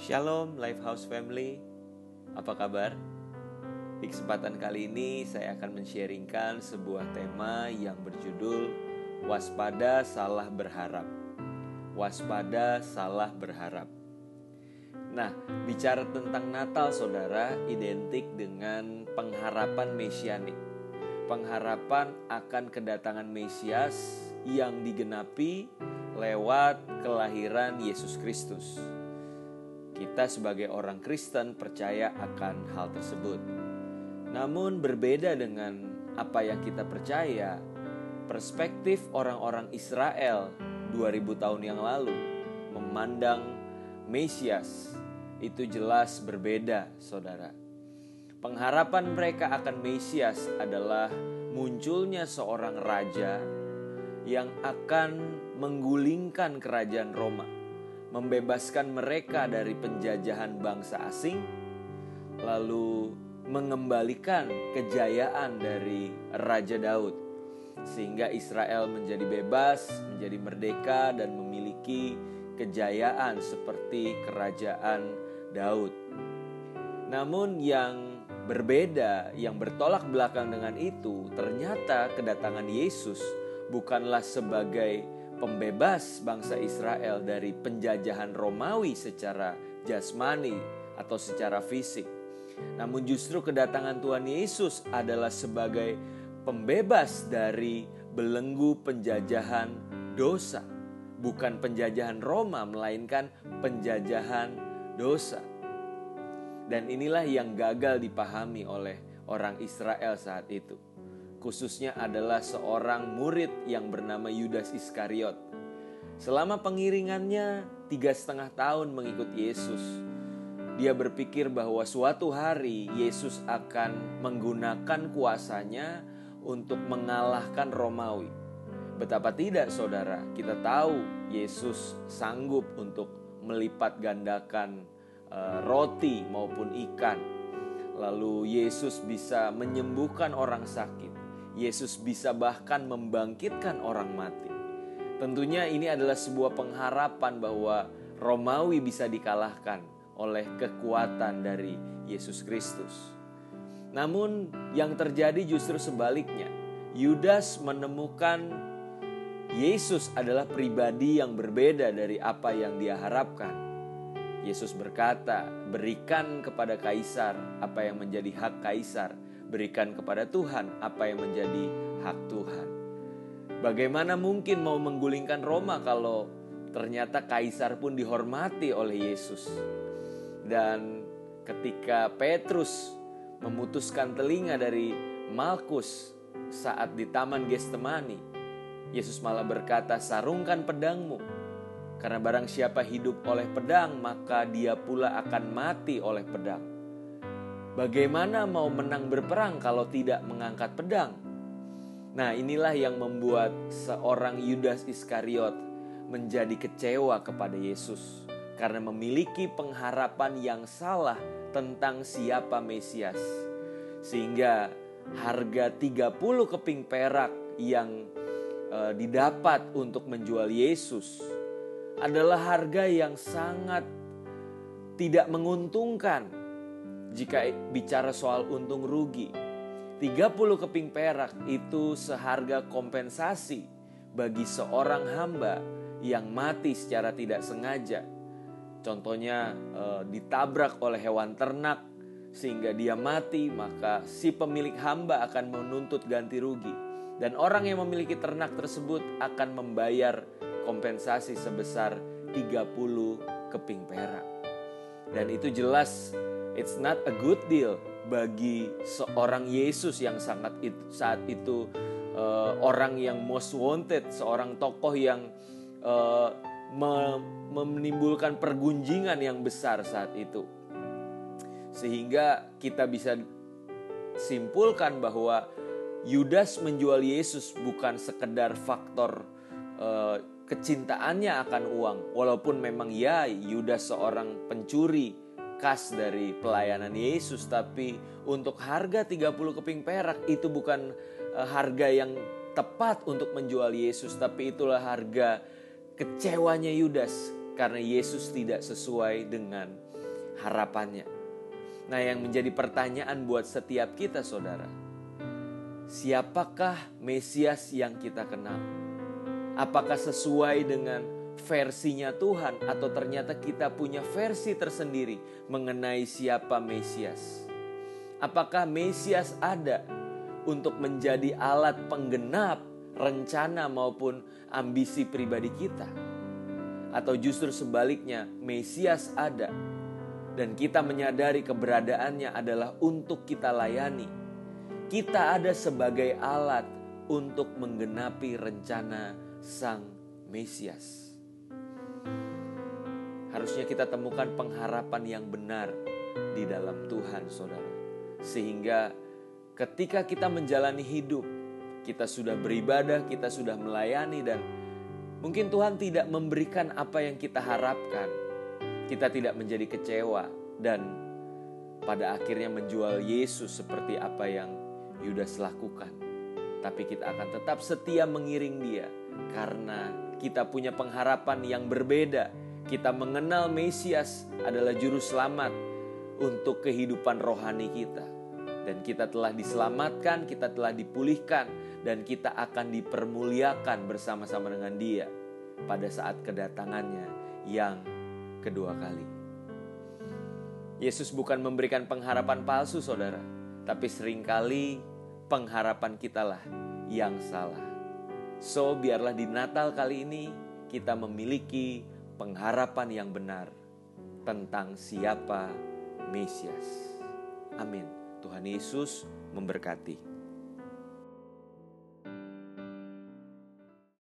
Shalom Lifehouse Family, apa kabar? Di kesempatan kali ini saya akan men-sharingkan sebuah tema yang berjudul Waspada Salah Berharap. Waspada Salah Berharap. Nah, bicara tentang Natal saudara identik dengan pengharapan mesianik. Pengharapan akan kedatangan Mesias yang digenapi lewat kelahiran Yesus Kristus. Kita sebagai orang Kristen percaya akan hal tersebut. Namun berbeda dengan apa yang kita percaya, perspektif orang-orang Israel 2000 tahun yang lalu memandang Mesias itu jelas berbeda, Saudara. Pengharapan mereka akan Mesias adalah munculnya seorang raja yang akan menggulingkan kerajaan Roma membebaskan mereka dari penjajahan bangsa asing, lalu mengembalikan kejayaan dari Raja Daud, sehingga Israel menjadi bebas, menjadi merdeka, dan memiliki kejayaan seperti kerajaan Daud. Namun, yang berbeda, yang bertolak belakang dengan itu, ternyata kedatangan Yesus bukanlah sebagai pembebas bangsa Israel dari penjajahan Romawi secara jasmani atau secara fisik. Namun justru kedatangan Tuhan Yesus adalah sebagai pembebas dari belenggu penjajahan dosa. Bukan penjajahan Roma melainkan penjajahan dosa. Dan inilah yang gagal dipahami oleh orang Israel saat itu khususnya adalah seorang murid yang bernama Yudas Iskariot. Selama pengiringannya tiga setengah tahun mengikut Yesus, dia berpikir bahwa suatu hari Yesus akan menggunakan kuasanya untuk mengalahkan Romawi. Betapa tidak, saudara, kita tahu Yesus sanggup untuk melipat gandakan uh, roti maupun ikan. Lalu Yesus bisa menyembuhkan orang sakit. Yesus bisa bahkan membangkitkan orang mati. Tentunya ini adalah sebuah pengharapan bahwa Romawi bisa dikalahkan oleh kekuatan dari Yesus Kristus. Namun yang terjadi justru sebaliknya. Yudas menemukan Yesus adalah pribadi yang berbeda dari apa yang dia harapkan. Yesus berkata, "Berikan kepada kaisar apa yang menjadi hak kaisar, berikan kepada Tuhan apa yang menjadi hak Tuhan. Bagaimana mungkin mau menggulingkan Roma kalau ternyata kaisar pun dihormati oleh Yesus? Dan ketika Petrus memutuskan telinga dari Malkus saat di taman Gestemani, Yesus malah berkata, "Sarungkan pedangmu, karena barang siapa hidup oleh pedang, maka dia pula akan mati oleh pedang." Bagaimana mau menang berperang kalau tidak mengangkat pedang? Nah, inilah yang membuat seorang Yudas Iskariot menjadi kecewa kepada Yesus karena memiliki pengharapan yang salah tentang siapa Mesias. Sehingga harga 30 keping perak yang e, didapat untuk menjual Yesus adalah harga yang sangat tidak menguntungkan jika bicara soal untung rugi. 30 keping perak itu seharga kompensasi bagi seorang hamba yang mati secara tidak sengaja. Contohnya e, ditabrak oleh hewan ternak sehingga dia mati, maka si pemilik hamba akan menuntut ganti rugi. Dan orang yang memiliki ternak tersebut akan membayar kompensasi sebesar 30 keping perak. Dan itu jelas It's not a good deal bagi seorang Yesus yang sangat itu, saat itu uh, orang yang most wanted, seorang tokoh yang uh, me, menimbulkan pergunjingan yang besar saat itu. Sehingga kita bisa simpulkan bahwa Yudas menjual Yesus bukan sekedar faktor uh, kecintaannya akan uang, walaupun memang ya Yudas seorang pencuri kas dari pelayanan Yesus tapi untuk harga 30 keping perak itu bukan uh, harga yang tepat untuk menjual Yesus tapi itulah harga kecewanya Yudas karena Yesus tidak sesuai dengan harapannya. Nah, yang menjadi pertanyaan buat setiap kita, saudara, siapakah Mesias yang kita kenal? Apakah sesuai dengan versinya Tuhan, atau ternyata kita punya versi tersendiri mengenai siapa Mesias? Apakah Mesias ada untuk menjadi alat penggenap rencana maupun ambisi pribadi kita? Atau justru sebaliknya, Mesias ada dan kita menyadari keberadaannya adalah untuk kita layani. Kita ada sebagai alat untuk menggenapi rencana Sang Mesias. Harusnya kita temukan pengharapan yang benar di dalam Tuhan, saudara, sehingga ketika kita menjalani hidup, kita sudah beribadah, kita sudah melayani, dan mungkin Tuhan tidak memberikan apa yang kita harapkan kita tidak menjadi kecewa dan pada akhirnya menjual Yesus seperti apa yang Yudas lakukan. Tapi kita akan tetap setia mengiring dia karena kita punya pengharapan yang berbeda. Kita mengenal Mesias adalah juru selamat untuk kehidupan rohani kita. Dan kita telah diselamatkan, kita telah dipulihkan, dan kita akan dipermuliakan bersama-sama dengan dia pada saat kedatangannya yang kedua kali. Yesus bukan memberikan pengharapan palsu, saudara, tapi sering kali pengharapan kitalah yang salah. So, biarlah di Natal kali ini kita memiliki pengharapan yang benar tentang siapa Mesias. Amin. Tuhan Yesus memberkati.